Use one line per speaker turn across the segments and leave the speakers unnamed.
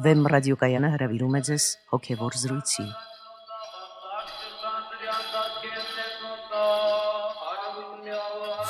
Վեմ ռադիոկայանը հրավիրում է ձեզ հոգևոր զրույցի։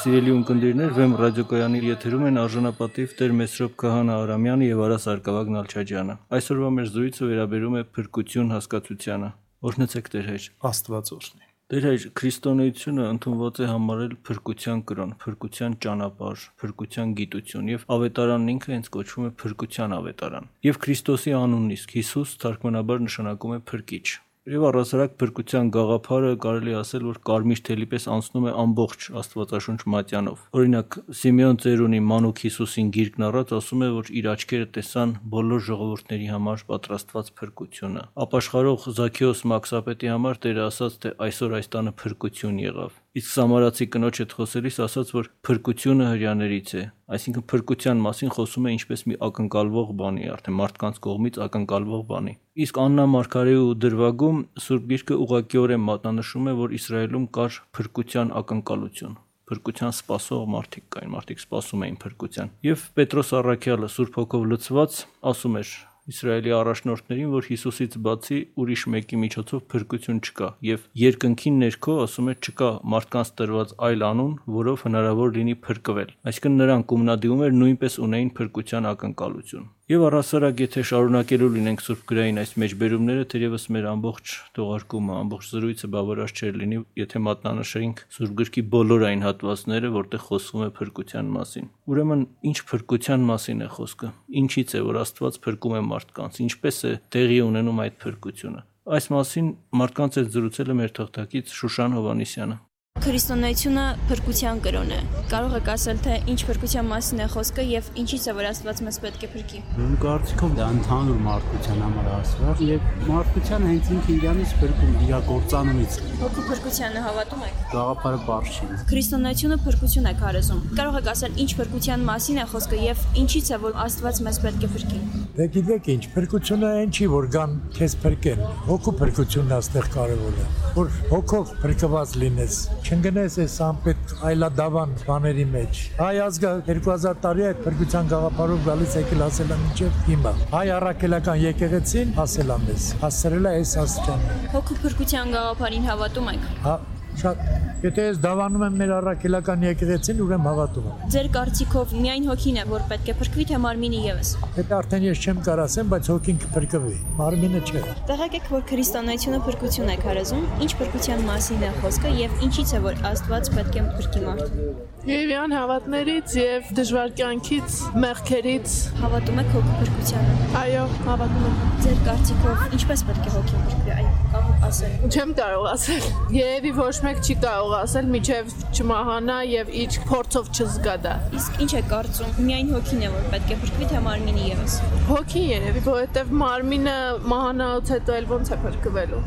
Սիրելի ունկնդիրներ, Վեմ ռադիոկայանի եթերում են արժանապատիվ Տեր Մեսրոպ Քահանա Արամյանը եւ Արա Սարգսակյան Նալչաջյանը։ Այսօրվա մեր զրույցը վերաբերում է փրկություն հասկացությանը։ Օրհնեցեք Տեր հայր։
Աստված օրհնի։
Տեր հայր, քրիստոնեությունը ընդունված է համարել փրկության կրոն, փրկության ճանապարհ, փրկության գիտություն եւ ավետարանն ինքը հենց կոչվում է փրկության ավետարան։ Եվ Քրիստոսի անունն իսկ Հիսուս թարգմանաբար նշանակում է փրկիչ։ Եվ առասարակ փրկության գաղափարը կարելի ասել, որ կարմիր թելի պես անցնում է ամբողջ Աստվածաշունչ մատյանով։ Օրինակ Սիմեոն Ծերունի Մանուկ Հիսուսին գիրկն առած ասում է, որ իր աչքերը տեսան բոլոր ժողովուրդների համար պատրաստված փրկությունը։ Ապաշխարող Զաքեոս Մաքսապետի համար Տերը ասաց, թե այսօր այս տանը փրկություն եղավ։ Իսկ Սամարացի կնոջ հետ խոսելիս ասաց, որ փրկությունը հрьяներից է, այսինքն փրկության մասին խոսում է ինչպես մի ակնկալվող բանի, արդեն մարդկանց կողմից ակնկալվող բանի։ Իսկ Աննա Մարգարեի ու դրվագում Սուրբ Գիրքը ուղղակիորեն մատնանշում է, որ Իսրայելում կար փրկության ակնկալություն փրկության սпасող մարդիկ կային, մարդիկ սпасում էին փրկության։ Եվ Պետրոս Արաքյալը Սուրբ Հոգով լցված ասում էր Իսրայելի առաջնորդներին, որ Հիսուսից բացի ուրիշ մեկի միջոցով փրկություն չկա, եւ երկնքին ներքո ասում է չկա մարդկանց տրված այլ անուն, որով հնարավոր լինի փրկվել։ Այսինքն նրանք ումնադիմում էր նույնպես ունեին փրկության ակնկալություն։ Եվ առասարակ, եթե շարունակելու լինենք Սուրբ Գրային այս մեջբերումները, թերևս մեր ամբողջ թողարկումը, ամբողջ զրույցը բավարար չէր լինի, եթե մատնանշեինք Սուրբ Գրքի բոլոր այն հատվածները, որտեղ խոսվում է փրկության մասին։ Ուրեմն, ինչ փրկության մասին է խոսքը։ Ինչից է, որ Աստված փրկում է մարդկանց, ինչպես է տեղի ունենում այդ փրկությունը։ Այս մասին մարդկանց հետ զրուցել է մեր թղթակից Շուշան Հովանիսյանը։
Քրիստոնեությունը փրկության կրոն է։ Կարող եք ասել, թե ինչ փրկության մասին է խոսքը եւ ինչից է որ Աստված մեզ պետք է փրկի։
Իմ կարծիքով դա ընդհանուր մարդկության համար ասված եւ մարդկության հենց ինքը իրանից փրկում իր կործանումից։
Հոգու փրկությանը հավատում եք։
Գաղափարը բարձ չի։
Քրիստոնեությունը փրկություն է քարոզում։ Կարող եք ասել ինչ փրկության մասին է խոսքը եւ ինչից է որ Աստված մեզ պետք է փրկի։
Դե գիտեք ինչ, փրկությունը այն չի, որ գան քեզ փրկեն։ Հոգու փրկությունն է այստեղ կարևորը։ Որ հոգով փրկված լինես, չընկնես այս անպետ այլադավան բաների մեջ։ Հայ ազգը 2000 տարի այդ փրկության գաղափարով գալիս եկել ասել է մինչև հիմա։ Հայ առաքելական եկեղեցին ասել է մեզ, հասցրել է այս աստիճանը։
Հոգու փրկության գաղափարին հավատում եք։
Հա, շատ Եթե ես դավանում եմ մեր առաքելական եկեղեցին, ուրեմն հավատում եմ։
Ձեր կարծիքով միայն հոգին է, որ պետք է փրկվի, թե մարմինը եւս։
Դա արդեն ես չեմ կարող ասեմ, բայց հոգին կփրկվի, մարմինը չէ։
Տեղեկեք, որ քրիստոնեությունը փրկություն է քարոզում, ինչ փրկության մասին է խոսքը եւ ինչից է որ Աստված պետք է փրկի մարդուն։
Եվյան հավատներից եւ դժվար կյանքից, մեղքերից
Հավատում եք հոգու փրկությանը։
այո, հավատում եմ։
Ձեր կարծիքով ինչպես պետք է հոգին փրկվի, այ կարող ասել։
Չեմ կարող ասել։ Երևի ոչ մեկ չի կարող ասել, միջև չմահանա եւ իր փորձով չզգա դա։
Իսկ ինչ է կարծում։ Միայն հոգին է որ պետք է փրկվի, թե մարմինը եւս։
Հոգին երևի, որովհետեւ մարմինը մահանալուց հետո էլ ոնց է փրկվելու։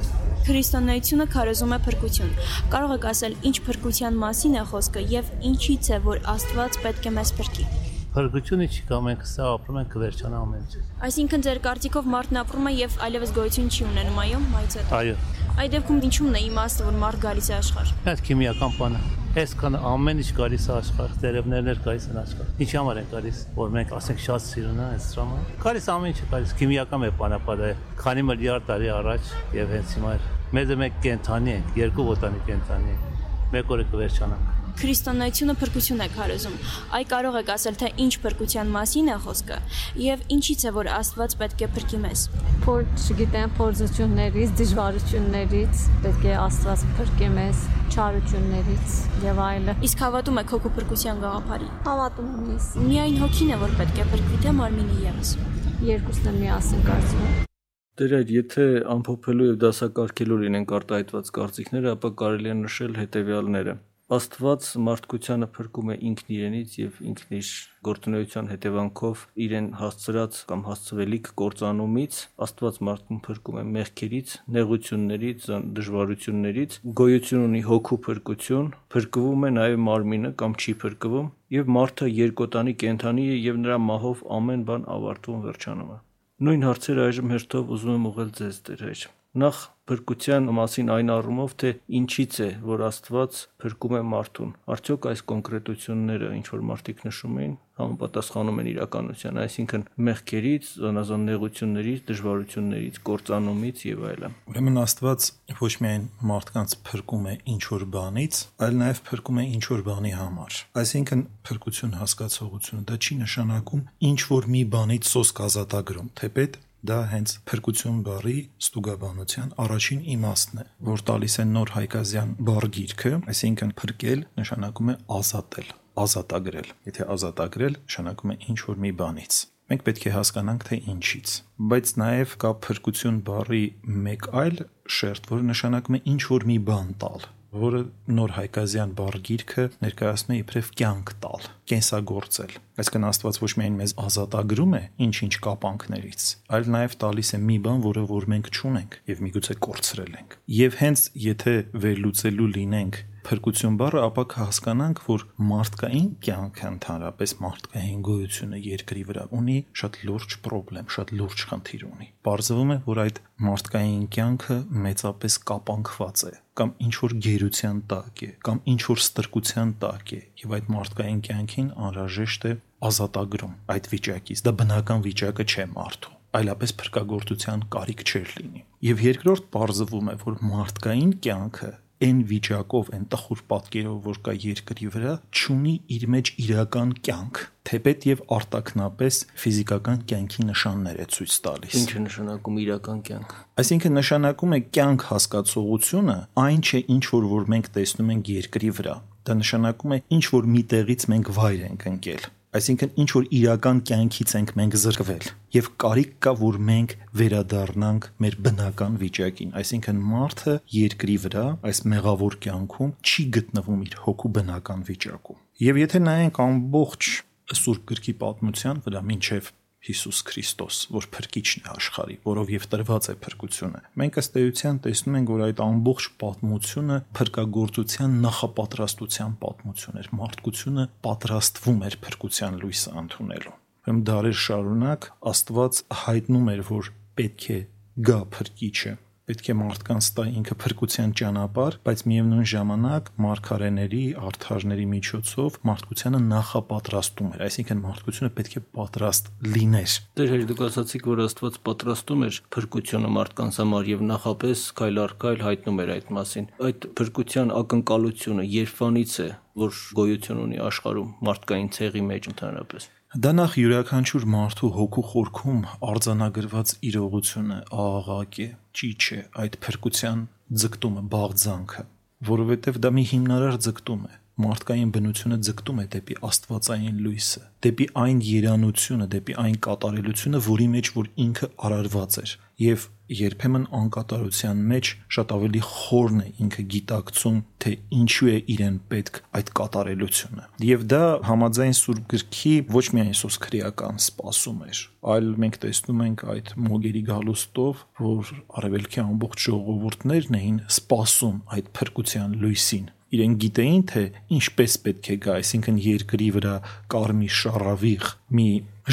Քրիստոնեությունը քարոզում է փրկություն։ Կարող եք ասել ինչ փրկության մասին է խոսքը եւ ինչից է որ Աստված պետք է մեզ փրկի։
Փրկությունը չի կա մենք սա ապրում ենք կվերջանա ամեն ինչ։
Այսինքն ձեր կարծիքով մարդն ապրում է եւ այլևս գոյություն չի ունենում, այո, մայց է։
Այո։
Այդ դեպքում ինչու՞մն է իմաստը, որ մարդ գալիս է աշխարհ։
Այդ քիմիական բանը։ Այսքան ամեն ինչ գալիս է աշխարհ, տերևներն էլ գալիս են աշխարհ։ Ինչի համար են գալիս, որ մենք ասենք շատ սիրուն է այս դրամը։ Գալիս ամեն ինչ գալիս քիմիական է բանապատը, քանի միլիարդ տարի առաջ եւ հենց հիմա մեզ մեկ կենթանի ենք, երկու ոտանի կենթանի ենք։ Մեկ օրը կվերջանանք։
Քրիստոնեությունը փրկություն է քարոզում։ Այ կարող եք ասել, թե ինչ փրկության մասին է խոսքը եւ ինչից է որ Աստված պետք է փրկի մեզ։
Փորձ, չգիտեմ, փորձություններից, դժվարություններից պետք է Աստված փրկի մեզ, չարություններից եւ այլը։
Իսկ հավատում եք հոգու փրկության գաղափարի։
Հավատում եմ ես։
Միայն հոգին է որ պետք է փրկվի, թե մարմինը եւս։
Երկուսն է միասին կարծում եմ։
Դեր այդ եթե ամփոփելու եւ դասակարգելու լինենք արտահայտված կարծիքները, ապա կարելի է նշել հետեւյալները։ Աստված մարդկությանը փրկում է ինքն իրենից եւ ինքն իր գործունեության հետևանքով իրեն հասցրած կամ հասցվելիք կործանումից Աստված մարդուն փրկում է մեղքերից, նեղություններից, դժվարություններից, գոյություն ունի հոգու փրկություն, փրկվում է նաեւ մարմինը կամ չի փրկվում եւ մարդը երկոտանի կենթանի է եւ նրա մահով ամեն բան ավարտվում վերջանում է։ Նույն հարցերը այժմ հերթով ուզում եմ ուղղել ձեզ, Տեր հայր։ Նախ փրկության մասին այն առումով, թե ինչից է, որ Աստված փրկում է մարդուն։ Արդյոք այս կոնկրետությունները, ինչ որ մարդիկ նշում են, համապատասխանում են իրականության, այսինքն մեղքերից, զանազան նեղություններից, դժվարություններից, կործանումից եւ այլն։
Ուրեմն Աստված ոչ միայն մարդկանց փրկում է ինչ որ բանից, այլ նաեւ փրկում է ինչ որ բանի համար։ Այսինքն փրկություն հասկացողությունը դա չի նշանակում ինչ որ մի բանից սոսկ ազատագրում, թեպետ դա հենց փրկություն բառի ստուգաբանության առաջին իմաստն է, որ տալիս է նոր հայկազյան բառ գիրքը, այսինքն փրկել նշանակում է ազատել, ազատագրել։ Եթե ազատագրել նշանակում է ինչ որ մի բանից մենք պետք է հասկանանք թե ինչից բայց նաև կա փրկություն բառի մեկ այլ շերտ որը նշանակում է ինչ որ մի բան տալ որը նոր հայկազյան բարգիրքը ներկայացնում է իբրև կյանք տալ, կենսագործել։ Այսինքն Աստված ոչ միայն մեզ ազատագրում է ինչ-ինչ կապանքներից, այլ նաև տալիս է մի բան, որը որ մենք չունենք եւ միգուցե կորցրել ենք։ Եվ հենց եթե վերլուծելու լինենք փրկություն բառը, ապա կհասկանանք, որ մարդկային կյանքը ընդհանրապես մարդկային գոյությունը երկրի վրա ունի շատ լուրջ խնդրեմ, շատ լուրջ խնդիր ունի։ Պարզվում է, որ այդ մարդկային կյանքը մեծապես կապանքված է կամ ինչ որ գերության տակ է, կամ ինչ որ ստրկության տակ է, եւ այդ մարդկային կյանքին անհրաժեշտ է ազատագրում այդ վիճակից։ Դա բնական վիճակը չէ մարդու այլապես փրկagorցության կարիք չէր լինի։ Եվ երկրորդ բարձվում է, որ մարդկային կյանքը այն վիճակով, այն տխուր պատկերով, որ կա երկրի վրա, ճունի իր մեջ իրական կյանք, թեպետ եւ արտակնապես ֆիզիկական կյանքի նշաններ է ցույց տալիս։
Ինչ է նշանակում իրական կյանք։
Այսինքն նշանակում է կյանք հասկացողությունը այն չէ, ինչ որ որ մենք տեսնում ենք երկրի վրա։ Դա նշանակում է ինչ որ մի տեղից մենք վայր ենք ընկել Այսինքն ինչ որ իրական կյանքից ենք մենք զրկվել եւ կարիք կա որ մենք վերադառնանք մեր բնական վիճակին այսինքն մարդը երկրի վրա այս մեղավոր կյանքում չի գտնվում իր հոգու բնական վիճակում եւ եթե նայենք ամբողջ սուրբ գրքի պատմության վրա մինչեւ Հիսուս Քրիստոս, որ փրկիչն է աշխարհի, որով եւ տրված է փրկությունը։ Մենք ըստ էության տեսնում ենք, որ այդ ամբողջ պատմությունը փրկagorցության նախապատրաստության պատմություն էր։ Մարդկությունը պատրաստվում էր փրկության լույսը ընդունելու։ Ուրեմն դարեր շարունակ Աստված հայտնում էր, որ պետք է գա փրկիչը պետք է մարդկանց տա ինքը փրկության ճանապարհ, բայց միևնույն ժամանակ մարգարեների, արթարների միջոցով մարդկությանը նախապատրաստում էր, այսինքն մարդկությունը պետք է պատրաստ լիներ։
Դեր հեր դուք ասացիք, որ Աստված պատրաստում էր փրկությունը մարդկանց համար եւ նախապես քայլ առ քայլ հայտնում էր այդ մասին։ Այդ փրկության ակնկալությունը երբանից է, որ գոյություն ունի աշխարհում մարդկային ցեղի մեջ ընդհանրապես։
Դա նախ յուրաքանչյուր մարդու հոգու խորքում արձանագրված իրողությունը աղաղակ է, ճիչ է այդ փրկության ձգտումը, բաղձանքը, որովհետև դա մի հիմնարար ձգտում է մարդկային բնությունը ձգտում է դեպի աստվածային լույսը, դեպի այն երանությունը, դեպի այն կատարելությունը, որի մեջ որ ինքը արարված էր։ Եվ երբեմն անկատարության մեջ շատ ավելի խորն է ինքը գիտակցում, թե ինչու է իրեն պետք այդ կատարելությունը։ Եվ դա համաձայն Սուրբ Գրքի ոչ միայն սոսկրիական սпасում էր, այլ մենք տեսնում ենք այդ մոգերի գալուստով, որ արևելքի ամբողջ ժողովուրդներն էին սпасում այդ փրկության լույսին իրեն գիտեին թե ինչպես պետք է գա, այսինքն երկրի վրա կարմի շարավիղ, մի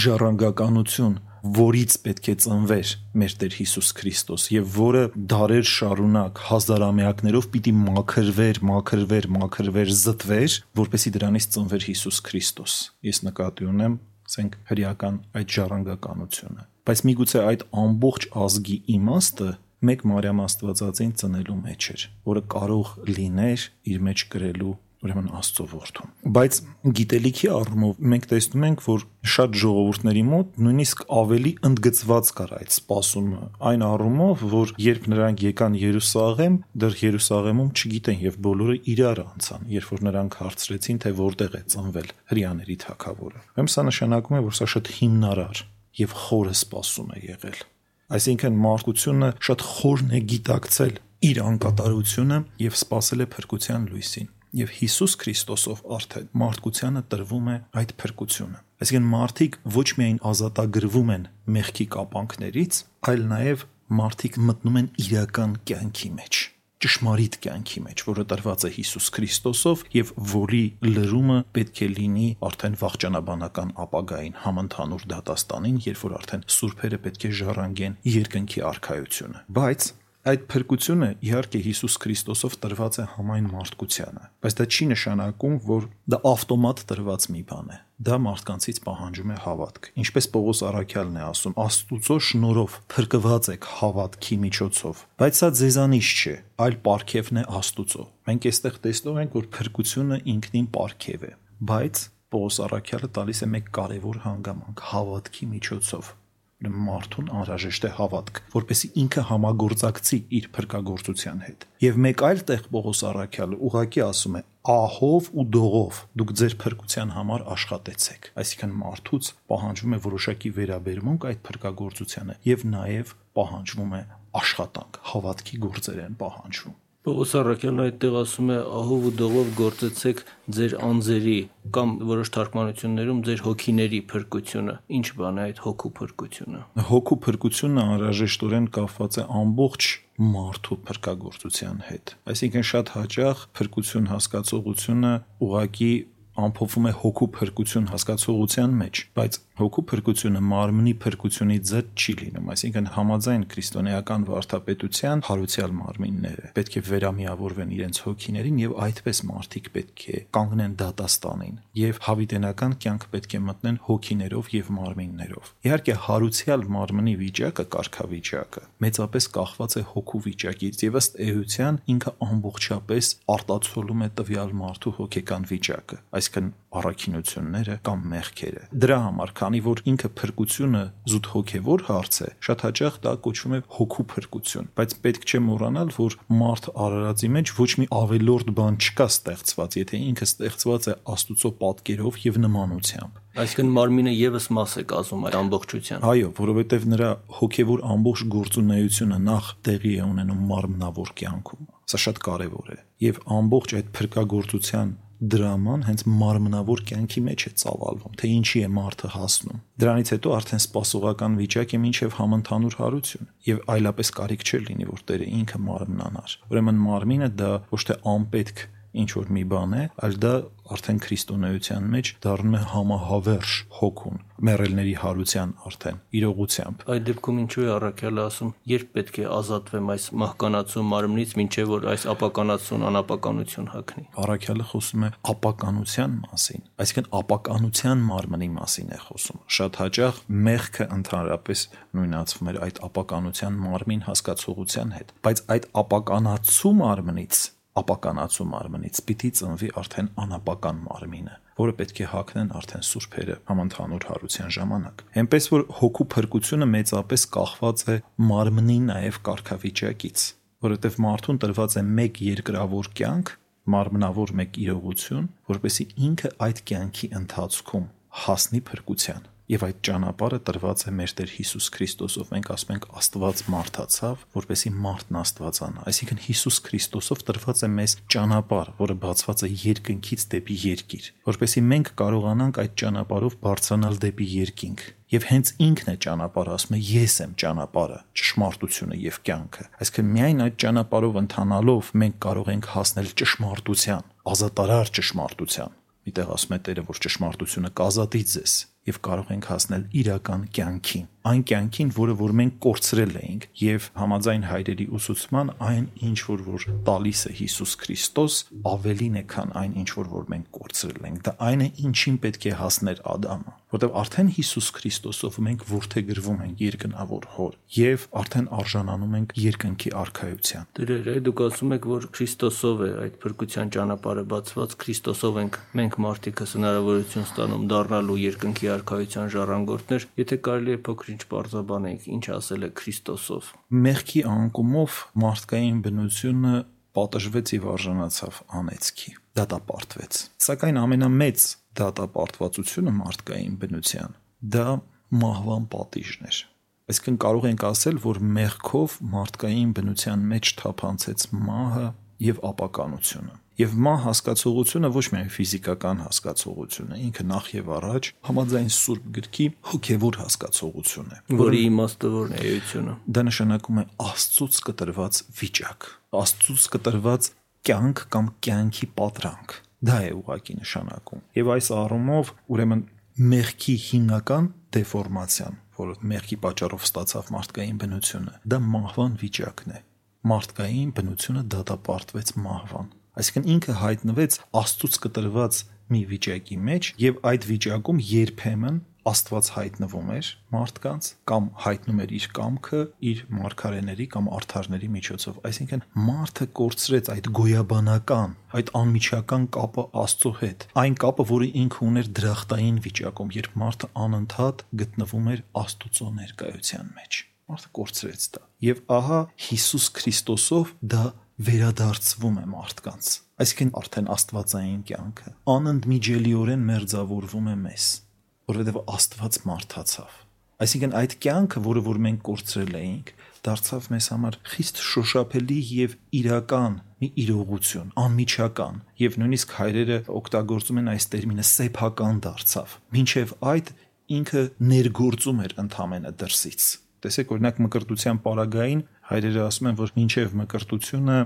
ժառանգականություն որից պետք է ծնվեր մեր Տեր Հիսուս Քրիստոս եւ որը դարեր շարունակ հազարամյակներով պիտի մաքրվեր, մաքրվեր, մաքրվեր, զտվեր, որպեսի դրանից ծնվեր Հիսուս Քրիստոս։ Ես նկատի ունեմ, ասենք հրեական այդ ժառանգականությունը։ Բայց միգուցե այդ ամբողջ ազգի իմաստը մեկ Մարիամ Աստվածածին ծնելու մեջ էր, որը կարող լիներ իր մեջ գրելու ուրեմն Աստծո որդուն։ Բայց գիտելիքի առումով մենք տեսնում ենք, որ շատ ժողովուրդների մոտ նույնիսկ ավելի ընդգծված կար այդ սпасումը, այն առումով, որ երբ նրանք եկան Երուսաղեմ, դեռ Երուսաղեմում չգիտեն եւ բոլորը իրար անցան, երբ որ նրանք հարցրեցին, թե որտեղ է ծնվել հрьяաների թակավորը։ Ուրեմն սա նշանակում է, որ սա շատ հիմնարար եւ խորը սпасում է եղել։ Այսինքն մարդկությունը շատ խորն է գիտակցել իր անկատարությունը եւ սпасել է փրկության լույսին եւ Հիսուս Քրիստոսով արդեն մարդկությանը տրվում է այդ փրկությունը այսինքն մարդիկ ոչ միայն ազատագրվում են մեղքի կապանքներից այլ նաեւ մարդիկ մտնում են իրական կյանքի մեջ ճշմարիտ կյանքի մեջ, որը տրված է Հիսուս Քրիստոսով եւ որի լրումը պետք է լինի արդեն վաղճանաբանական ապագային համընդհանուր դատաստանին, երբ որ արդեն սուրբերը պետք է ժառանգեն երկնքի արխայությունը։ Բայց Այդ փրկությունը իհարկե Հիսուս Քրիստոսով տրված է համայն մարդկությանը, բայց դա չի նշանակում, որ դա ավտոմատ տրված մի բան է։ Դա մարդկանցից պահանջում է հավատք։ Ինչպես Պողոս Արաքյալն է ասում, Աստուծո շնորհով փրկված եք հավատքի միջոցով։ Բայց սա ձեզանից չէ, այլ պարգևն է Աստուծո։ Մենք այստեղ տեսնում ենք, որ փրկությունը ինքնին պարգև է, բայց Պողոս Արաքյալը տալիս է մեկ կարևոր հանգամանք՝ հավատքի միջոցով մարդուն անհրաժեշտ է հավատք, որպեսի ինքը համագործակցի իր փրկagorցության հետ։ Եվ մեկ այլ տեղ Պողոս Արաքյալը ուղակի ասում է. ահով ու դողով դուք ձեր փրկության համար աշխատեցեք։ Այսինքն մարդուց պահանջվում է որոշակի վերաբերմունք այդ փրկagorցությանը եւ նաեւ պահանջվում է աշխատանք, հավատքի գործեր են պահանջվում։
Պողոս Արաքյալը այդտեղ ասում է ահով ու դողով գործեցեք ձեր անձերի կամ որոշ թարգմանություններում ձեր հոգիների փրկությունը։ Ինչ բան է այդ հոգու փրկությունը։
Հոգու փրկությունը անհրաժեշտորեն կապված է ամբողջ մարդու փրկagorցության հետ։ Այսինքն շատ հաճախ փրկություն հասկացողությունը ուղակի ամփոփվում է հոգու փրկություն հասկացողության մեջ, բայց հոգու փրկությունը մարմնի փրկությունից զետ չի լինում, այսինքն համաձայն քրիստոնեական վարդապետության հարուցյալ մարմինները պետք է վերամիավորվեն իրենց հոգիներին եւ այդպես մարդիկ պետք է կանգնեն դատաստանին եւ հավիտենական կյանք պետք է մտնեն հոգիներով եւ մարմիններով։ Իհարկե հարուցյալ մարմնի վիճակը, կարգավիճակը մեծապես կախված է հոգու վիճակից եւ ըստ էության ինքը ամբողջապես արտացոլում է տվյալ մարդու հոգեկան վիճակը, այսինքն առաքինությունները կամ մեղքերը։ Դրա համար, քանի որ ինքը փրկությունը զուտ հոգևոր հարց է, շատ հաճախ դա կոչվում է հոգու փրկություն, բայց պետք չէ մոռանալ, որ մարդ արարածի մեջ ոչ մի ավելորդ բան չկա ստեղծված, եթե ինքը ստեղծված է Աստուծո պատկերով եւ նմանությամբ։
Այսինքն մարմինը եւս մաս է կազմում այդ ամբողջության։
Այո, որովհետեւ նրա հոգևոր ամբողջ գործունեությունը նախ տեղի է ունենում մարմնավոր կյանքում։ Սա շատ կարեւոր է։ Եվ ամբողջ այդ փրկagorցության դրաման հենց մարմնավոր կյանքի մեջ է ծավալվում, թե ինչի է մարդը հասնում։ Դրանից հետո արդեն սպասողական վիճակ է մինչև համընդհանուր հարություն, եւ այլապես կարիք չէ լինի, որ Տերը ինքը մարմնանար։ Ուրեմն մարմինը դա ոչ թե անպետք է ինչ որ մի բան է, այլ դա արդեն քրիստոնեության մեջ դառնում է համահավերժ հոգուն, մեռելների հարության արդեն իրողությամբ։
Այդ դեպքում ինչու է առաքյալը ասում, երբ պետք է ազատվեմ այս մահկանացու մարմնից, ինչեւ որ այս ապականացուն անապականություն հագնի։
Առաքյալը խոսում է ապականության մասին, այսինքն ապականության մարմնի մասին է խոսում։ Շատ հաճախ մեղքը ընդհանրապես նույնացվում էր այդ ապականության մարմին հասկացողության հետ, բայց այդ ապականացու մարմնից ապականացու մարմնից պիտի ծնվի արդեն անապական մարմինը, որը պետք է հակնեն արդեն սուրբերը համընդհանուր հարության ժամանակ։ Հեմպես որ հոգու փրկությունը մեծապես կախված է մարմնի նաև կարգավիճակից, որովհետև մարդուն տրված է մեկ երկրավոր կյանք, մարմնավոր մեկ իրողություն, որպեսի ինքը այդ կյանքի ընթացքում հասնի փրկության եւ այդ ճանապարհը տրված է մեր Տեր Հիսուս Քրիստոսով։ Մենք ասում ենք Աստված մարդացավ, որպեսի մարդն Աստվածանա։ Այսինքն Հիսուս Քրիստոսով տրված է մեզ ճանապարհ, որը բացված է երկնքից դեպի երկիր, որպեսի մենք կարողանանք այդ ճանապարհով բարձրանալ դեպի երկինք։ Եվ հենց ինքն է ճանապարհը, ասում է ես եմ ճանապարհը, ճշմարտությունը եւ կյանքը։ Այսինքն միայն այդ ճանապարհով ընթանալով մենք կարող ենք հասնել ճշմարտության, ազատարար ճշմարտության։ Միտեղ ասում է Տերը, որ ճշմարտությունը կազատի ձեզ եւ կարող ենք հասնել իրական կյանքին, այն կյանքին, որը որ մենք կորցրել էինք եւ համաձայն հայրերի ուսուցման այն ինչ որ որ տալիս է Հիսուս Քրիստոս ավելին է քան այն ինչ որ որ մենք կորցրել ենք։ Դա այն է, ինչին պետք է հասներ Ադամը, որտեղ արդեն Հիսուս Քրիստոսով մենք ворթեգրվում ենք երկնավոր հոր եւ արդեն արժանանում ենք երկնքի արքայության։
Դրեր է, դուք ասում եք, որ Քրիստոսով է այդ փրկության ճանապարհը բացված, Քրիստոսով ենք մենք մարդիկ հնարավորություն ստանում դառնալու երկնքի արխայության ժառանգորդներ, եթե կարելի է փոքր ինչ բարձաբանենք, ինչ ասել է Քրիստոսով։
Մեղքի անկումով մարդկային բնությունը պատժվեց եւ արժանացավ անեծքի դատապարտվեց սակայն ամենամեծ դատապարտվածությունը մարդկային բնության դա մահվան պատիժն էր այսինքն կարող ենք ասել որ մեղքով մարդկային բնության մեջ թափանցեց մահը եւ ապականությունը Եվ մա հասկացողությունը ոչ միայն ֆիզիկական հասկացողություն է, ինքը նախ եւ առաջ համաձայն Սուրբ գրքի հոգեվոր հասկացողություն է,
որի իմաստը որն է էությունը։
Դա նշանակում է Աստծուց կտրված վիճակ, Աստծուց կտրված կյանք կամ կյանքի պատրանք։ Դա է ուղակի նշանակում։ Եվ այս առումով ուրեմն մեղքի հիմնական դեֆորմացիան, որը մեղքի պատճառով ստացավ մարդկային բնությունը, դա մահվան վիճակն է մարդկային բնությունը դատապարտվեց մահվան։ Այսինքն ինքը հայտնվեց Աստծուց կտրված մի վիճակի մեջ եւ այդ վիճակում երբեմն Աստված հայտնվում էր մարդկանց կամ հայտնում էր իր կամքը իր մարգարեների կամ արթարների միջոցով այսինքն մարդը կորցրեց այդ գոյաբանական այդ անմիջական կապը Աստծո հետ այն կապը որը ինքը ուներ դրախտային վիճակում երբ մարդը անընդհատ գտնվում էր Աստծո ներկայության մեջ մարդը կորցրեց դա եւ ահա Հիսուս Քրիստոսով դա վերադարձվում է մարդկանց այսինքն արդեն աստվածային կյանքը անընդմիջելիորեն մերձավորվում է մեզ որովհետև Աստված մարդացավ։ Այսինքն այդ կյանքը, որը որ մենք կորցրել էինք, դարձավ մեզ համար խիստ շոշափելի եւ իրական մի իրողություն, անմիջական, եւ նույնիսկ հայրերը օգտագործում են այս տերմինը սեփական դարձավ։ Մինչեւ այդ ինքը ներգործում էր ընդհանրը դրսից։ Տեսեք օրինակ մկրտության պարագային հայրերը ասում են, որ մինչև մկրտությունը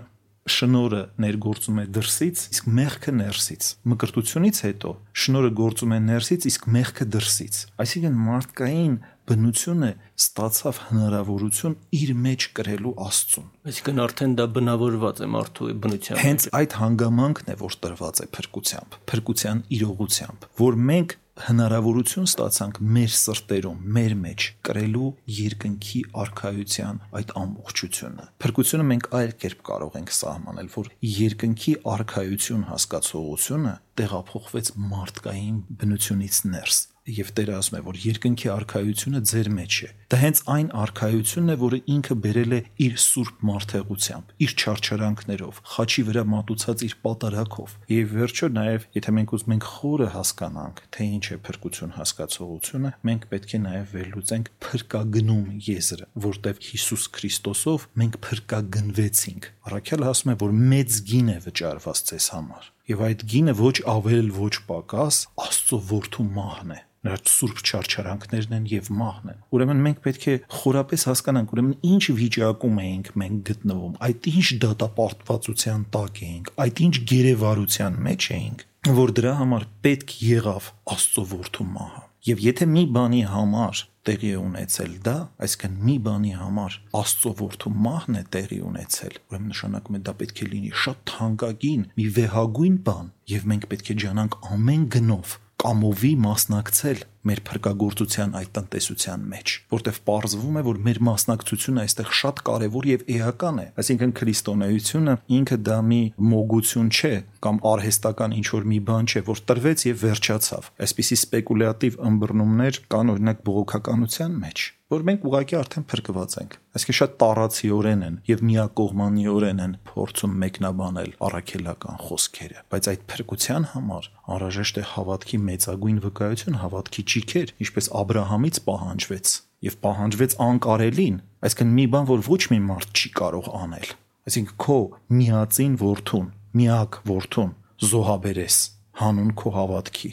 շնորը ներգործում է դրսից, իսկ մեղքը ներսից։ Մկրտությունից հետո շնորը գործում է ներսից, իսկ մեղքը դրսից։ Այսինքն մարդկային բնությունը ստացավ հնարավորություն իր մեջ կրելու Աստծուն։
Այսինքն արդեն դա բնավորված է մարդու բնության։
Հենց այդ հանգամանքն է, որ տրված է փրկությամբ, փրկության իրողությամբ, որ մենք հնարավորություն ստացանք մեր սրտերում, մեր մեջ կրելու երկնքի արխայության այդ ամբողջությունը։ Փրկությունը մենք այլ կերպ կարող ենք սահմանել, որ երկնքի արխայություն հասկացողությունը տեղափոխվեց մարդկային բնությունից ներս եւ Տերը ասում է, որ երկնքի արխայությունը ձեր մեջ է։ Դա հենց այն արխայությունն է, որը ինքը բերել է իր սուրբ մարդեղությամբ, իր չարչարանքներով, խաչի վրա մատուցած իր պատարակով։ Եվ վերջո նաեւ, եթե մենք ուզում ենք խորը հասկանանք, թե ինչ է փրկություն հասկացողությունը, մենք պետք է նաեւ վերլուծենք փրկագնում եզրը, որտեղ Հիսուս Քրիստոսով մենք փրկագնվեցինք։ Առաքյալը ասում է, որ մեծ գին է վճարված ձեզ համար եւ այդ գինը ոչ ավել ոչ պակաս Աստծո որդու մահն է նրա սուրբ չարչարանքներն են եւ մահն են։ Ուրեմն մենք պետք է խորապես հասկանանք, ուրեմն ինչ վիճակում էինք մենք գտնվում, այդ ինչ դատապարտվածության տակ էինք, այդ ինչ գերեվարության մեջ էինք, որ դրա համար պետք եղավ Աստծո որդու մահը։ Եվ եթե մի բանի համար տեղի է ունեցել դա, այսինքն մի բանի համար Աստծո որդու մահն է տեղի ունեցել, ուրեմն նշանակում է դա պետք է լինի շատ թանկագին, մի վեհագույն բան, եւ մենք պետք է ջանանք ամեն գնով կամովի մասնակցել մեր փրկagorցության այդ տնտեսության մեջ, որտեղ ողրզվում է, որ մեր մասնակցությունը այստեղ շատ կարևոր եւ էական է։ Այսինքն քրիստոնեությունը ինքը դա մի մոգություն չէ կամ արհեստական ինչ որ մի բան չէ, որ տրվեց եւ վերջացավ։ Այսպիսի սպեկուլյատիվ ըմբռնումներ կան օրինակ բողոքականության մեջ որ մենք ուղղակի արդեն փրկված ենք։ Այսինքն շատ տարածիորեն են եւ միակողմանիորեն են փորձում մեկնաբանել առաքելական խոսքերը, բայց այդ փրկության համար անհրաժեշտ է հավատքի մեծագույն վկայություն, հավատքի ճիքեր, ինչպես Աբ รา համից պահանջվեց եւ պահանջվեց անկարելին, այսինքն մի բան, որ ոչ մի մարդ չի կարող անել։ Այսինքն քո միածին որդուն, միակ որդուն զոհաբերես հանուն քո հավատքի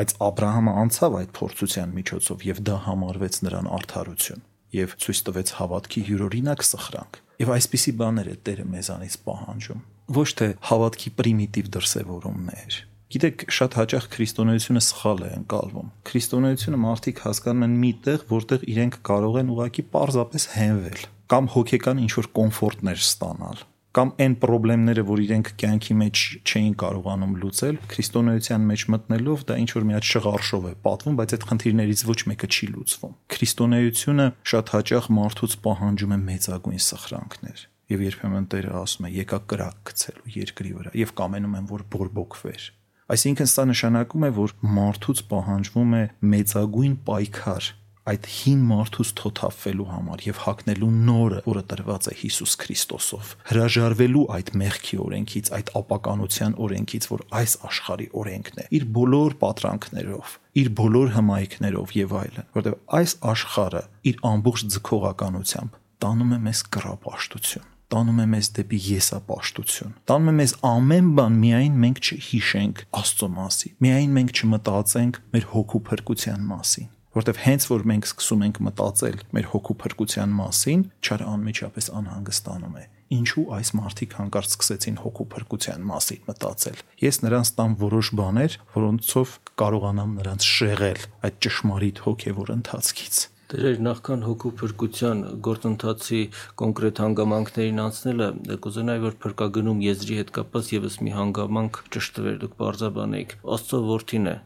բայց Աբ รา համը անցավ այդ փորձության միջոցով եւ դա համարվեց նրան արդարություն եւ ցույց տվեց հավատքի յուրօրինակ սխրանք եւ այսպիսի բաներ է Տերը մեզանից պահանջում ոչ թե հավատքի պրիմիտիվ դրսևորումներ Գիտեք, շատ հաճախ քրիստոնեությունը սխալ է ընկալվում։ Քրիստոնեությունը մարդիկ հասկանում են մի տեղ, որտեղ իրենք կարող են ուղակի պարզապես հենվել կամ հոգեկան ինչ-որ կոմֆորտներ ստանալ կամ այն խնդիրները, որ իրենք կյանքի մեջ չէին կարողանում լուծել, քրիստոնեության մեջ մտնելով դա ինչ որ մի հատ շղարշով է պատվում, բայց այդ խնդիրներից ոչ մեկը չի լուծվում։ Քրիստոնեությունը շատ հաճախ մարդուց պահանջում է մեծագույն սխրանքներ եւ երբեմն Տերը ասում է եկա կրակ գցելու երկրի վրա եւ կամենում են որ բորբոքվեր Այսինքն սա նշանակում է, որ մարդուց պահանջվում է մեծագույն պայքար այդ հին մարդուց թոթափվելու համար եւ հակնելու նորը, որը տրված է Հիսուս Քրիստոսով, հրաժարվելու այդ մեղքի օրենքից, այդ ապականության օրենքից, որ այս աշխարհի օրենքն է, իր բոլոր պատրանքներով, իր բոլոր հմայքներով եւ այլն, որտեղ այս աշխարհը իր ամբողջ ձգողականությամբ տանում է մեզ կռապաշտություն տանում է մեզ դեպի եսապաշտություն։ Տանում է մեզ ամեն բան միայն մենք չհիշենք Աստծո մասին։ Միայն մենք չմտածենք մեր հոգու փրկության մասին որտեվ հենց որ մենք սկսում ենք մտածել մեր հոգու փրկության մասին, չար անմիջապես անհանգստանում է։ Ինչու այս մարդիկ հանկարծ սկսեցին հոգու փրկության մասին մտածել։ Ես նրանց տամ որոշ բաներ, որոնցով կարողանամ նրանց շեղել այդ ճշմարիտ հոգևոր ընթացքից։
Դերեր նախքան հոգու փրկության գործընթացի կոնկրետ հանգամանքներին անցնելը կուզենայի որ փրկագնում եզրի հետ կապված եւս մի հանգամանք ճշտվեր դուք բարձաբանեիք Աստծո որդին է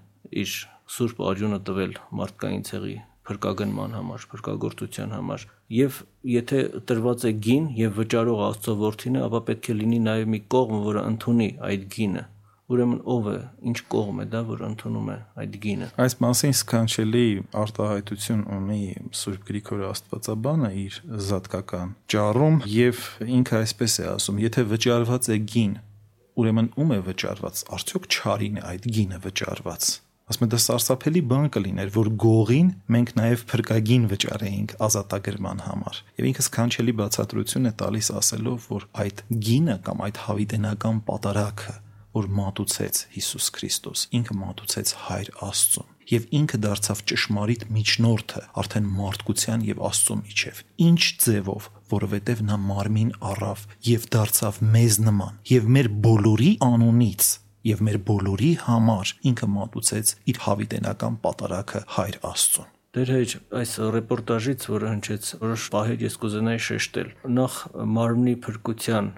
իր սուրբ արյունը տվել մարդկային ցեղի փրկագնման համար, փրկagorցության համար։ Եվ եթե տրված է գին եւ վճարող Աստծո որդին է, ապա պետք է լինի նաեւ մի կողմ, որը ընդունի այդ գինը Ուրեմն ով է, ինչ կողմ է դա, որ ընդունում է այդ գինը։
Այս մասին սքանչելի արտահայտություն ունի Սուրբ Գրիգոր Աստվածաբանը իր զատկական ճառում եւ ինքը այսպես է ասում. եթե վճարված է գին, ուրեմն ում է վճարված։ Արդյոք չարին է այդ գինը վճարված։ Ասում եմ դա սարսափելի բան կլիներ, որ գողին մենք նաև փրկագին վճարեինք ազատագրման համար։ Եվ ինքը սքանչելի բացատրություն է տալիս ասելով, որ այդ գինը կամ այդ հավիտենական պատարակը որ մատուցեց Հիսուս Քրիստոս, ինքը մատուցեց Հայր Աստծուն եւ ինքը դարձավ ճշմարիտ միջնորդը արդեն մարդկության եւ Աստծո միջև։ Ինչ ձևով, որովհետեւ նա մարմին առավ եւ դարձավ մեզ նման եւ մեր բոլորի անունից եւ մեր բոլորի համար ինքը մատուցեց իր հավիտենական պատարակը Հայր Աստծուն։
Դեր հեչ այս ռեպորտաժից, որը հնչեց, որոշ պահեր ես կուզենայի շեշտել։ Նախ մարմնի փրկության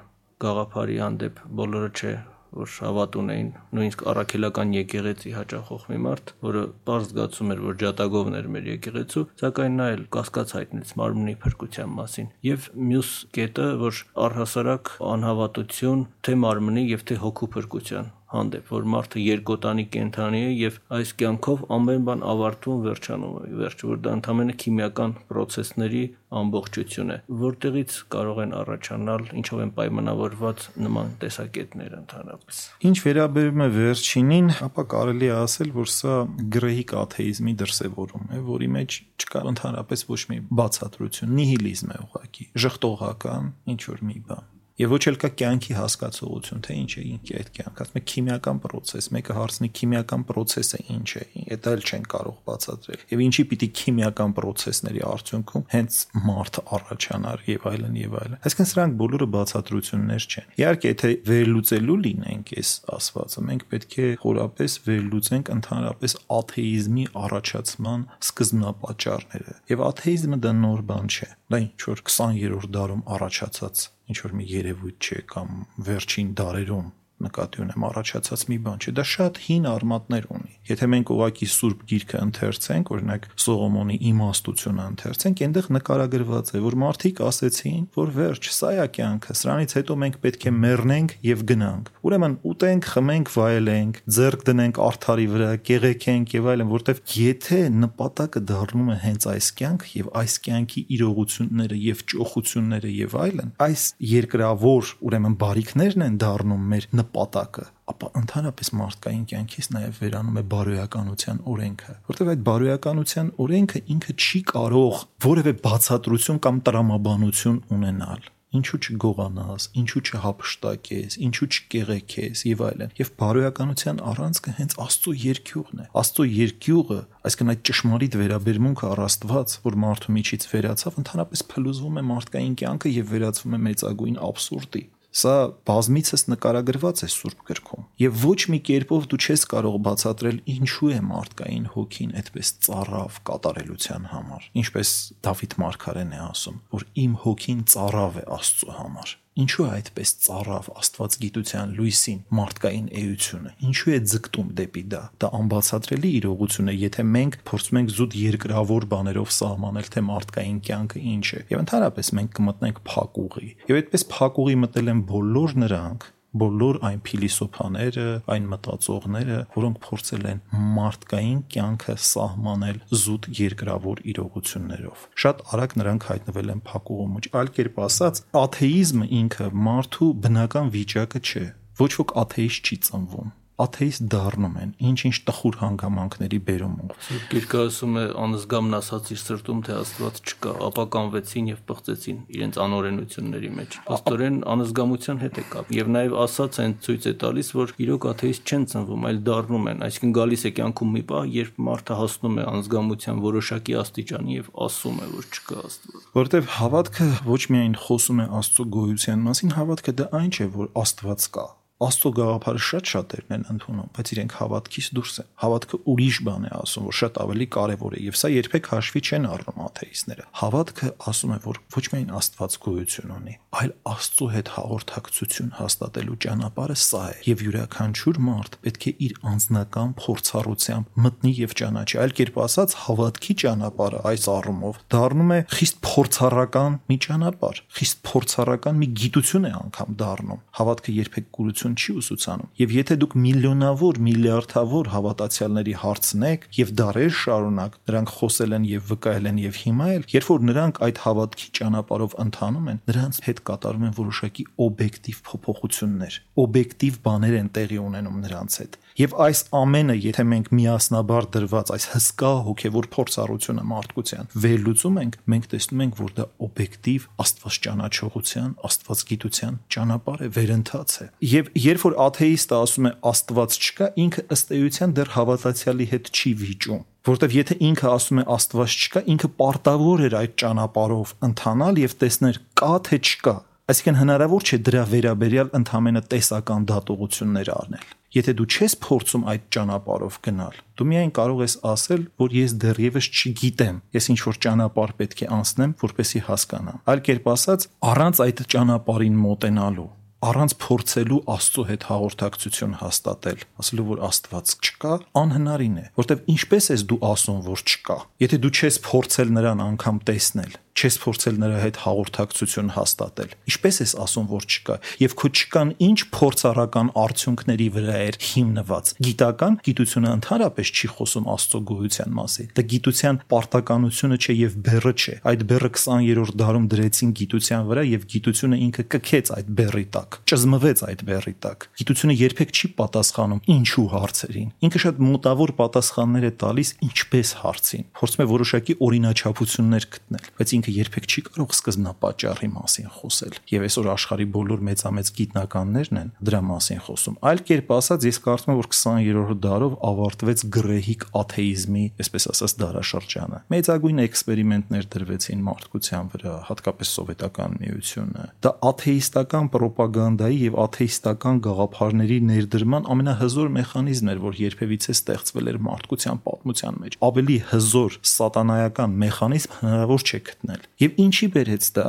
գաղափարի հանդեպ բոլորը չէ որ հավատ ունեին նույնիսկ առաքելական եկեղեցի հաճախող մի մարդ, որը པարզ զգացում էր, որ ջատագովն էր մեր եկեղեցու, սակայն նա էլ կասկած հայտնեց մարմնի փրկության մասին։ Եվ մյուս կետը, որ առհասարակ անհավատություն թե մարմնի եւ թե հոգու փրկության հանդեպ, որ մարդը երկոտանի կենթանի է եւ այս կյանքով ամեն բան ավարտվում վերջանում է, վերջը որ դա ընդհանրապես քիմիական process-ների ամբողջություն է, որտեղից կարող են առաջանալ, ինչով են պայմանավորված նման տեսակետներ ընդհանրապես։
Ինչ վերաբերում է վերջինին, ապա կարելի է ասել, որ սա գրեհիկ աթեիզմի դրսևորում է, որի մեջ չկա ընդհանրապես ոչ մի բացատրություն, նիհիլիզմ է ուղղակի, ժխտողական ինչ որ մի բան եւ ոչ էլ կա կյանքի հասկացողություն, թե ինչ է ինքի այդ կյանքը։ Ասում է քիմիական process, մեկը հարցնի քիմիական process-ը ինչ է, դա էլ չեն կարող բացատրել։ Եվ ինչի պիտի քիմիական process-ների արդյունքում հենց մարդը առաջանար եւ այլն եւ այլն։ Այսինքն սրանք բոլորը բացատրություններ չեն։ Իհարկե, եթե վերլուծելու լինենք այս ասվածը, մենք պետք է խորապես վերլուծենք ընդհանրապես աթեիզմի առաջացման սկզբնապատճառները։ Եվ աթեիզմը դա նոր բան չէ։ Դա ինչ որ 20-րդ դարում առաջացած ինչ որ մի երևույթ չէ կամ վերջին դարերում նկատի ունեմ առաջացած մի բան չէ, դա շատ հին արմատներ ունի։ Եթե մենք ուղակի Սուրբ Գիրքը ընթերցենք, օրինակ Սողոմոնի իմաստությունը ընթերցենք, այնտեղ նկարագրված է, որ մարդիկ ասեցին, որ վերջ, սա է կյանքը, սրանից հետո մենք պետք է մեռնենք եւ գնանք։ Ուրեմն ուտենք, խմենք, վայելենք, ձեռք դնենք արթարի վրա, կեղեքենք եւ այլն, որտեվ եթե նպատակը դառնում է հենց այս կյանք եւ այս կյանքի իրողությունները եւ ճոխությունները եւ այլն, այս երկրավոր, ուրեմն բարիքներն են դառնում մեր նպատակը, ապա ընդհանրապես մարդկային կյանքից նաև վերանում է բարոյականության օրենքը, որտեղ այդ բարոյականության օրենքը ինքը չի կարող որևէ բացատրություն կամ տրամաբանություն ունենալ ինչու չգողանաս, ինչու չհապշտակես, ինչու չկեղեքես եւ այլն։ Եվ բարոյականության առանցքը հենց Աստծո երկյուղն է։ Աստծո երկյուղը, այսինքն այդ ճշմարիտ վերաբերմունքը առ Աստված, որ մարդու միջից վերացավ, ընդհանրապես փլուզվում է մարդկային կյանքը եւ վերածվում է մեծագույն абսուրդի։ Սա բազմիցս նկարագրված է Սուրբ գրքում։ Եվ ոչ մի կերպով դու չես կարող բացատրել ինչու է մարդկային հոգին այդպես ծառավ կատարելության համար։ Ինչպես Դավիթ Մարգարեն է ասում, որ իմ հոգին ծառավ է Աստծո համար։ Ինչու է այդպես ծառավ Աստվածգիտության լույսին մարդկային էությունը։ Ինչու է ձգտում դեպի դա։ Դա անբացատրելի իրողություն է, եթե մենք փորձում ենք զուտ երկրավոր բաներով սահմանել, թե մարդկային կյանքը ինչ է։ Եվ ընդհանրապես մենք կմտնենք փակուղի։ Եվ այդպես փակուղի մտել են բոլոր նրանք, բոլոր այն փիլիսոփաները, այն մտածողները, որոնք փորձել են մարդկային կյանքը սահմանել զուտ երկրավոր իրողություններով։ Շատ արագ նրանք հայտնվել են փակուղու մեջ։ Այլ կերպ ասած, աթեիզմը ինքը մարդու բնական վիճակը չէ։ Ոչ ոք աթեիստ չի ծնվում աթեիստ դառնում են ինչ-ինչ տխուր հանգամանքների բերումով։
Սուրբ Գիրքը ասում է անզգամն ասաց իր սրտում թե Աստված չկա, ապա կանվեցին եւ պղծեցին իրենց անօրենությունների մեջ։ Աստորեն անզգամության հետ է կապ եւ նաեւ ասաց են ցույց է տալիս, որ իրոք աթեիստ չեն ծնվում, այլ դառնում են, այսինքն գալիս է կյանքում մի պահ, երբ մարդը հասնում է անզգամության որոշակի աստիճանի եւ ասում է, որ չկա Աստված։
Որտեւ հավատքը ոչ միայն խոսում է Աստծո գոյության մասին, հավատքը դա այն չէ, որ Աստված կա Աստծո գաղափարը շատ շատերն են ընդունում, բայց իրենք հավատքից դուրս են։ Հավատքը ուրիշ բան է ասում, որ շատ ավելի կարևոր է, եւ սա երբեք հաշվի չեն առնում աթեիստները։ Հավատքը ասում է, որ ոչ միայն Աստված գոյություն ունի, այլ Աստծո հետ հաղորդակցություն հաստատելու ճանապարհը սա է, եւ յուրաքանչյուր մարդ պետք է իր անձնական փորձառությամբ մտնի եւ ճանաչի։ Այլ կերպ ասած, հավատքի ճանապարհը այս առումով դառնում է խիստ փորձառական մի ճանապարհ, խիստ փորձառական մի գիտություն է անգամ դառնում։ Հավատքը երբեք կուրություն գիտություն չի ուսուցանում։ Եվ եթե դուք միլիոնավոր, միլիարդավոր հավատացյալների հարցնեք եւ դարեր շարունակ նրանք խոսել են եւ վկայել են եւ հիմա էլ, երբ որ նրանք այդ հավատքի ճանապարհով ընթանում են, նրանց հետ կատարում են որոշակի օբյեկտիվ փոփոխություններ, օբյեկտիվ բաներ են տեղի ունենում նրանց հետ։ Եվ այս ամենը, եթե մենք միասնաբար դրված այս հսկա հոգևոր փորձառությունը մարդկության վերլուծում ենք, մենք տեսնում ենք, որ դա օբյեկտիվ աստված ճանաչողության, աստված գիտության ճանապարհ է, վերընթաց է։ Եվ երբ որ աթեիստը ասում է աստված չկա, ինքը ըստ էության դեռ հավատացյալի հետ չի վիճում որտեվ եթե ինքը ասում է Աստված չկա, ինքը պարտավոր էր այդ ճանապարհով ընթանալ եւ տեսնել կա թե չկա։ Այսինքն հնարավոր չէ դրա վերաբերյալ ընդհանրապես տեսական դատողություններ առնել։ Եթե դու չես փորձում այդ ճանապարհով գնալ, դու միայն կարող ես ասել, որ ես դեռևս չգիտեմ, ես ինչ որ ճանապարհ պետք է անցնեմ, որպեսի հասկանամ։ Այլ կերպ ասած, առանց այդ ճանապարհին մոտենալու առանց փորձելու Աստծո հետ հաղորդակցություն հաստատել, ասելու որ Աստված չկա, անհնարին է, որտեվ ինչպես ես դու ասում որ չկա։ Եթե դու չես փորձել նրան անգամ տեսնել, չես փորձել նրա հետ հաղորդակցություն հաստատել։ Ինչպես ես ասում, որ չկա, եւ քո չկան ինչ փորձառական արդյունքների վրա էր հիմնված։ Գիտական գիտությունը ընդհանրապես չի խոսում Աստծո գոյության մասին։ Դա գիտության պարտականությունը չէ եւ բեռը չէ։ Այդ բեռը 20-րդ դարում դրեցին գիտության վրա եւ գիտությունը ինքը կքեց այդ բեռի տակ, ճզմվեց այդ բեռի տակ։ Գիտությունը երբեք չի պատասխանում ինչու հարցերին։ Ինքը շատ մոտավոր պատասխաններ է տալիս ինչպես հարցին։ Փորձում է որոշակի օրինաչափություններ գտնել, բայց ինքը ինքը երբեք չի կարող սկզբնապատճառի մասին խոսել։ Եվ այսօր աշխարի բոլոր մեծամեծ գիտնականներն են դրա մասին խոսում։ Այլ կերպ ասած, ես կարծում եմ, որ 20-րդ դարով ավարտվեց գրեհիկ աթեիզմի, այսպես ասած, դարաշրջանը։ Մեծագույն էքսպերիմենտներ դրվեցին մարդկության վրա, հատկապես սովետական միությունը։ Դա աթեիստական ռոպագանդայի եւ աթեիստական գաղափարների ներդրման ամենահզոր մեխանիզմն էր, որ երբևիցե ստեղծվել էր մարդկության պատմության մեջ։ Ավելի հզոր սատանայական մեխանիզմ հնարավոր չէ գտնել անել։ Եվ ինչի բերեց դա։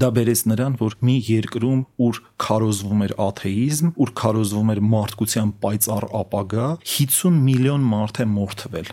Դա բերեց նրան, որ մի երկրում, ուր քարոզվում էր աթեիզմ, ուր քարոզվում էր մարդկության պայծառ ապագա, 50 միլիոն մարդ է մորթվել։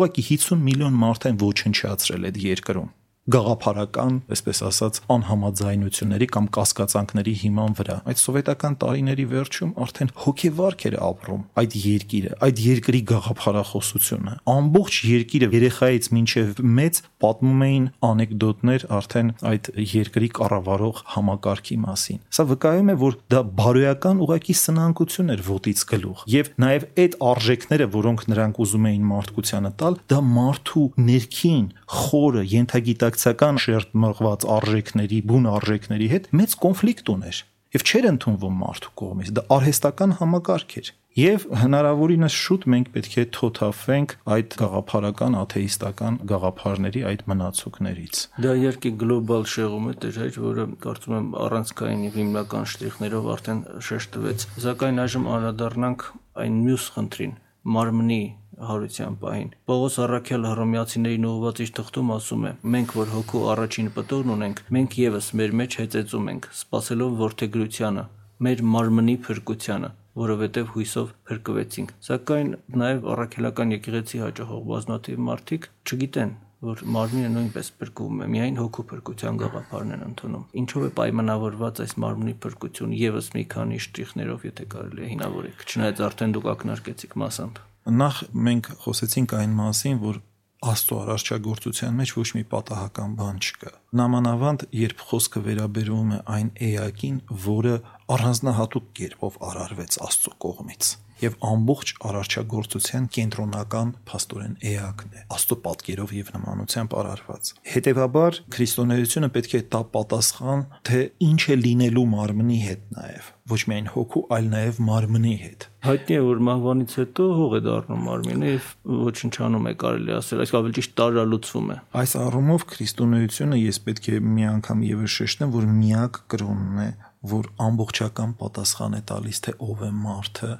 Ուղղակի 50 միլիոն մարդ են ոչնչացրել այդ երկրում գաղափարական, այսպես ասած, անհամաձայնությունների կամ կասկածանքների հիման վրա։ Այդ սովետական տարիների վերջում արդեն հոգեվարք էր ապրում այդ երկիրը, այդ երկրի գաղափարախոսությունը։ Ամբողջ երկիրը երեխայից մինչև մեծ պատմում էին անեկդոտներ արդեն այդ երկրի կառավարող համակարգի մասին։ Սա վկայում է, որ դա բարոյական ուղակի սնանկություն էր ոտից գլուխ։ Եվ նաև այդ արժեքները, որոնք նրանք ուզում էին մարդկությանը տալ, դա մարդու ներքին խորը ենթագիտակ արտաքսական շերտ մղված արժեքների, բուն արժեքների հետ մեծ կոնֆլիկտ ուներ եւ չէր ընդունվում մարդու կողմից դա արհեստական համակարգ էր Եվ հնարավորինս շուտ մենք պետք է թոթափվենք այդ գաղափարական աթեիստական գաղափարների այդ մնացուկներից։
Դա իհարկե գլոբալ շեղում է դեր, որը կարծում եմ առանցքային եւ հիմնական շտրիխներով արդեն շեշտվեց։ Սակայն այժմ անդրադառնանք այն մյուս խնդրին՝ մարմնի հարության պահին։ Պողոս Առաքյալ հռոմեացիներին ուղված իր թղթում ասում է. Մենք որ հոգու առաջին պտորն ունենք, մենք եւս մեր մեջ հեծեցում ենք, սпасելով ворթեգրությանը, մեր մարմնի փրկությանը որովհետև հույսով փրկվեցինք։ Սակայն նաև առաքելական եկեղեցի հաջողող բազմաթիվ մարդիկ չգիտեն, որ մարմինը նույնպես փրկվում է, միայն հոգու փրկության գաղափարն են ընդունում։ Ինչով է պայմանավորված այս մարմնի փրկություն եւս մի քանի շտրիխներով, եթե կարելի է հինավորել։ Չնայած արդեն դուք ակնարկեցիք մասամբ
նախ մենք խոսեցինք այն մասին, որ Աստծո արարչագործության մեջ ոչ մի պատահական բան չկա։ Նամանավանդ, երբ խոսքը վերաբերվում է այն էակին, որը առանձնահատուկ կերպով արարվեց Աստծո կողմից եւ ամբողջ արարչագործության կենտրոնական փաստորեն էակն է աստծո պատկերով եւ նմանությամբ արարված հետեւաբար քրիստոնեությունը պետք է տա պատասխան թե ինչ է լինելու մարմնի հետ նաեւ ոչ միայն հոգու այլ նաեւ մարմնի հետ
հայտնի է որ մահվանից հետո հող է դառնում մարմինը եւ ոչնչանում է կարելի ասել այս ավելի ճիշտ տարալուծվում է
այս առումով քրիստոնեությունը ես պետք է մի անգամ եւս շեշտեմ որ միակ կրոնն է որ ամբողջական պատասխան է տալիս թե ով է մարդը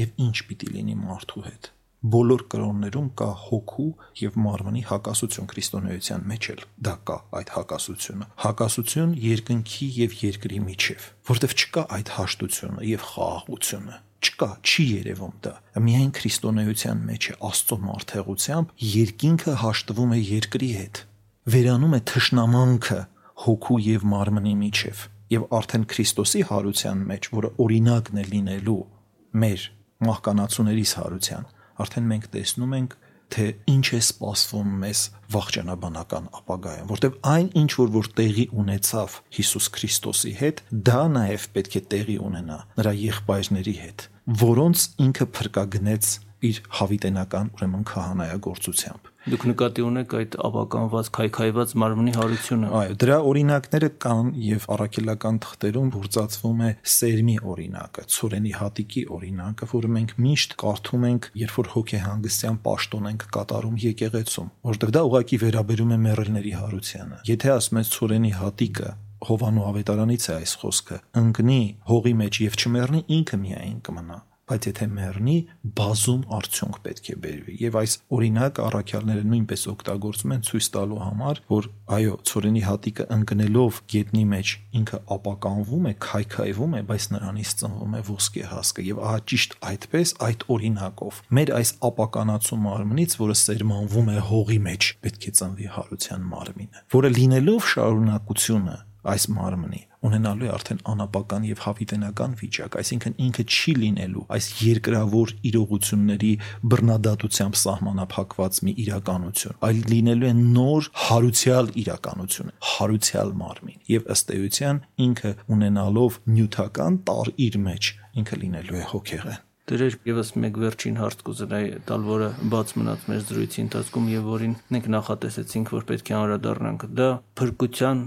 եւ ինչ պիտի լինի մարդու հետ բոլոր կրոններում կա հոգու եւ մարմնի հակասություն քրիստոնեության մեջ էլ դա կա այդ հակասությունը հակասություն երկնքի եւ երկրի միջև որտեվ չկա այդ հաշտությունը եւ խաղաղությունը չկա չի երևում դա միայն քրիստոնեության մեջ է աստծո մարդեղությամբ երկինքը հաշտվում է երկրի հետ վերանում է թշնամանքը հոգու եւ մարմնի միջև եւ արդեն Քրիստոսի հարության մեջ, որը օրինակն է լինելու մեր մահկանացուներիս հարության, արդեն մենք տեսնում ենք թե ինչ է սպասվում մեզ վաղճանաբանական ապագայում, որտեղ այն ինչ որ որ տեղի ունեցավ Հիսուս Քրիստոսի հետ, դա նաև պետք է տեղի ունենա նրա եղբայրների հետ, որոնց ինքը փրկագնեց իր հավիտենական ուրեմն քահանայագործությամբ
Դուք նկատի ունեք այդ աբականված քայքայված մարմնի հարությունը։
Այո, դրա օրինակները կան եւ առաքելական թղթերում բուրծածվում է սերմի օրինակը, ցորենի հատիկի օրինակը, որը մենք միշտ կարդում ենք, երբ որ հոգեհանգստյան պաշտոն ենք կատարում եկեղեցում, որովհետեւ դա ուղղակի վերաբերում է մեռելների հարությանը։ Եթե ասում ես ցորենի հատիկը, Հովանու ավետարանից է այս խոսքը։ Ընկնի հողի մեջ եւ չմեռնի ինքը միայն կմնա բայց եթե մեռնի, բազում արդյունք պետք է բերվի։ Եվ այս օրինակ առաքյալները նույնպես օգտագործում են ցույց տալու համար, որ այո, ծորենի հատիկը ընկնելով գետնի մեջ ինքը ապականվում է, քայքայվում է, բայց նրանից ծնվում է ոսկե հասկը եւ ահա ճիշտ այդպես այդ օրինակով մեր այս ապականացու մարմնից, որը սերմանվում է հողի մեջ, պետք է ծնվի հարության մարմինը, որը լինելով շարունակությունը այս մարմնի ունենալու է արդեն անապական եւ հավիտենական վիճակ, այսինքն ինքը չի լինելու այս երկրավոր իրողությունների բռնադատությամբ սահմանափակված մի իրականություն, այլ լինելու է նոր հարուցյալ իրականություն, հարուցյալ մարմին եւ ըստ էության ինքը ունենալով նյութական տար իր մեջ ինքը լինելու է հոգեղեն
Դրեր եւս մեկ վերջին հարց կուզենայի տալ, որը բաց մնաց մեր զրույցի ընթացքում եւ որին մենք նախատեսեցինք, որ պետք է անդրադառնանք։ Դա փրկության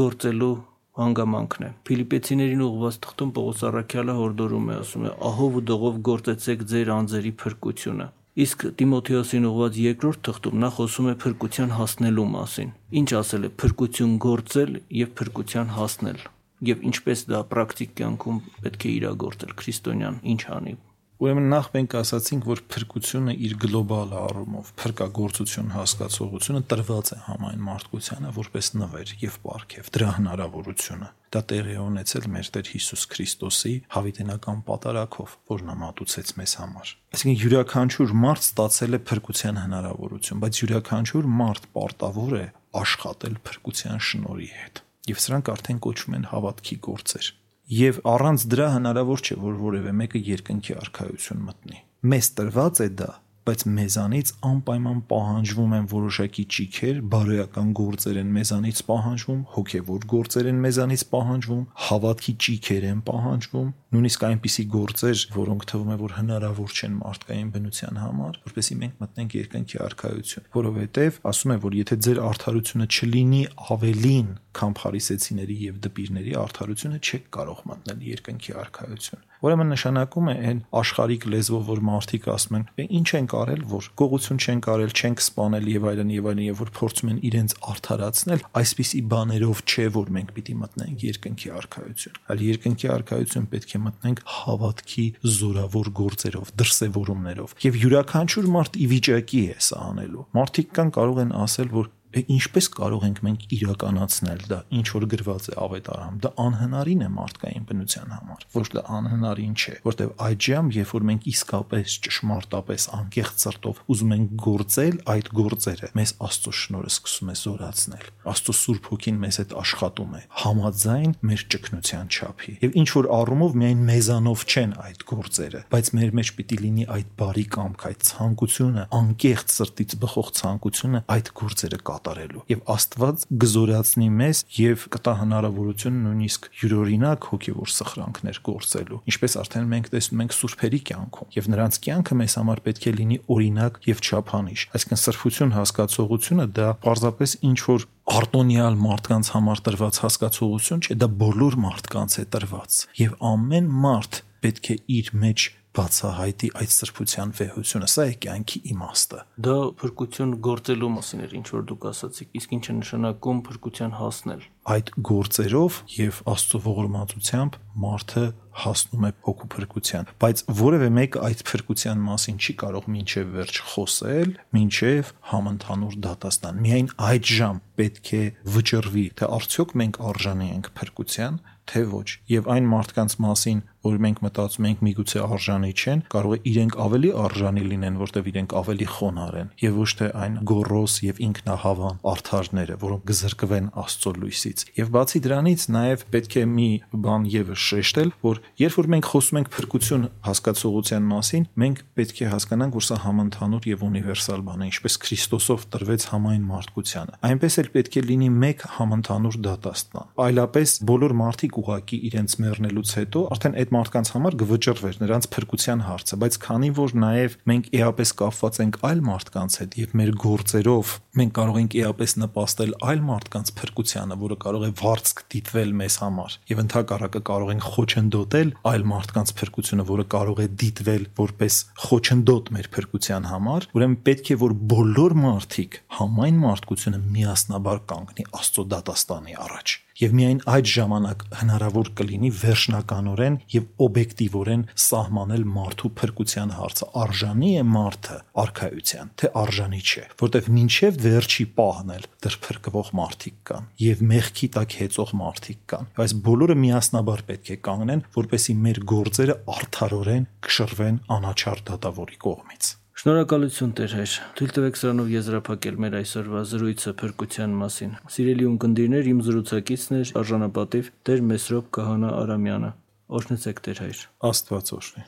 գործելու հանգամանքն է։ Ֆիլիպեցիներին ուղված թղթում Պողոս Արաքյալը հորդորում է, ասում է. «Ահով ու դողով գործեցեք ձեր անձերի փրկությունը»։ Իսկ Տիմոթեոսին ուղված երկրորդ թղթում նա խոսում է փրկության հասնելու մասին։ Ինչ ասել է փրկություն գործել եւ փրկության հասնել եւ ինչպես դա պրակտիկ կյանքում պետք է իրագործել քրիստոնյան ինչ անի
Ուրեմն նախ մենք ասացինք, որ փրկությունը իր գլոբալ առումով, փրկagorցություն հասկացողությունը տրված է համայն մարդկությանը որպես նվեր եւ ապարքև դրա հնարավորությունը։ Դա տեղի ունեցել մեր Տեր Հիսուս Քրիստոսի հավիտենական պատարակով, որն ամատուցեց մեզ համար։ Այսինքն յուրաքանչյուր մարդ ստացել է փրկության հնարավորություն, բայց յուրաքանչյուր մարդ պարտավոր է աշխատել փրկության շնորհի հետ։ Եվ սրանք արդեն կոչվում են հավատքի գործեր եւ առանց դրա հնարավոր չէ որ որևէ մեկը երկնքի արխայություն մտնի մեզ տրված է դա բայց մեզանից անպայման պահանջվում են որոշակի ճիքեր, բարոյական գործեր են մեզանից պահանջվում, հոգևոր գործեր են մեզանից պահանջվում, հավատքի ճիքեր են պահանջվում, նույնիսկ այնպիսի գործեր, որոնք թվում է որ հնարավոր չեն մարդկային բնության համար, որովհետեւ մենք մտնենք երկնքի արխայություն, որովհետեւ ասում են որ եթե ձեր արդարությունը չլինի ավելին, քան փարիսեցիների եւ դպիրների արդարությունը չեք կարող մտնել երկնքի արխայություն։ Ուրեմն նշանակում է այն աշխարհիկ լեզվով որ մարդիկ ասում են, ինչ են կարել, որ գողություն չեն կարել, չենք սپانել եւ այլն եւ այլն եւ որ փորձում են իրենց արդարացնել, այսպիսի բաներով չէ որ մենք պիտի մտնենք երկնքի արխայություն։ Այլ երկնքի արխայություն պետք է մտնենք հավատքի զորավոր գործերով, դրսևորումներով։ Եվ յուրաքանչյուր մարդ ի վիճակի է սա անելու։ Մարդիկ կան կարող են ասել, որ ինչպես կարող ենք մենք իրականացնել դա ինչ որ գրված է ավետարանում դա անհնարին է մարդկային բնության համար ոչ դա անհնարին չէ որտեվ այջամ երբ որ մենք իսկապես ճշմարտապես անկեղծ սրտով ուզում ենք գործել այդ գործերը մեզ աստծո շնորհը սկսում է զորացնել աստծո սուրբ հոգին մեզ հետ աշխատում է համաձայն մեր ճկնության չափի եւ ինչ որ առումով միայն մեզանով չեն այդ գործերը բայց մեր մեջ պիտի լինի այդ բարի կամք այդ ցանկությունը անկեղծ սրտից բխող ցանկությունը այդ գործերը կա կատարելու եւ Աստված գզորացնի մեզ եւ կտա հնարավորություն նույնիսկ յուրօրինակ հոգեվոր սխրանքներ գործելու ինչպես արդեն մենք տեսնում ենք սուրբերի կյանքում եւ նրանց կյանքը մեզ համար պետք է լինի օրինակ եւ չափանիշ այսինքն սրբություն հասկացողությունը դա պարզապես ինչ որ արտոնյալ մարդկանց համար տրված հասկացողություն չէ դա բոլոր մարդկանց է տրված եւ ամեն մարդ պետք է իր մեջ բացահայտի այդ սրբության վեհությունը։ Սա է կյանքի իմաստը։
Դա փրկություն գործելու մասին էր, ինչ որ դուք ասացիք, իսկ ինչ է նշանակում փրկության հասնել։
Այդ գործերով եւ Աստծո ողորմածությամբ մարդը հասնում է հոգու փրկության, բայց որևէ մեկը այդ փրկության մասին չի կարող մինչև վերջ խոսել, մինչև համընդհանուր դատաստան։ Միայն այդ ժամ պետք է վճռվի, թե արդյոք մենք արժանի ենք փրկության, թե ոչ։ Եվ այն մարդկանց մասին, որ մենք մտածում ենք միգուցե արժանի չեն, կարող է իրենք ավելի արժանի լինեն, որտեղ իրենք ավելի խոնար են, եւ ոչ թե այն գորոս եւ ինքնահավան արթարները, որոնք գզրկվեն Աստծո լույսից։ Եվ բացի դրանից նաեւ պետք է մի բան եւս շեշտել, որ երբ որ մենք խոսում ենք փրկություն հասկացողության մասին, մենք պետք է հասկանանք, որ սա համընդհանուր եւ ունիվերսալ բան է, ինչպես Քրիստոսով տրվեց համայն մարդկությանը։ Այնպես էլ պետք է լինի մեկ համընդհանուր դատաստան։ Այլապես բոլոր մարդիկ ուղակի իրենց մեռնելուց հետո արդեն այդ մարդկանց համար գվճռվեր նրանց փրկության հարցը, բայց քանի որ նաև մենք էապես կապված ենք այլ մարդկանց հետ եւ մեր գործերով մենք կարող ենք էապես նպաստել այլ մարդկանց փրկությանը, որը կարող է վարձք դիտվել մեզ համար եւ ընդհակառակը կարող ենք խոչընդոտել այլ մարդկանց փրկությունը, որը կարող է դիտվել որպես խոչընդոտ մեր փրկության համար, ուրեմն պետք է որ բոլոր մարդիկ համայն մարդկությունը միասնաբար կանգնի Աստծո դատաստանի առաջ եւ միայն այդ ժամանակ հնարավոր կլինի վերջնականորեն եւ օբյեկտիվորեն սահմանել մարդու փրկության հարցը. Արժանի է մարդը արխայության թե արժանի չէ որտեվ մինչեւ վերջի պահն էլ դեռ փրկվող մարդիկ կան եւ մեղքի տակ հեծող մարդիկ կան այս բոլորը միասնաբար պետք է կանգնեն որպեսի մեր գործերը արդարորեն կշռվեն անաչար դատավորի կողմից
Շնորհակալություն Տեր հայր։ Թույլ տվեք սրանով եզրափակել մեր այսօրվա զրույցը փրկության մասին։ Սիրելի ունկնդիրներ, իմ զրուցակիցն էր արժանապատիվ Տեր Մեսրոպ Քահանա Արամյանը։ Օրհնեցեք Տեր հայր։
Աստված օրհնի։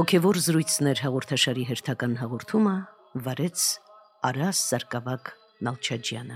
Հոգևոր զրույցներ հաղորդաշարի հերթական հաղորդումը վարեց Արաս Սարգսակ Նալչաջյանը։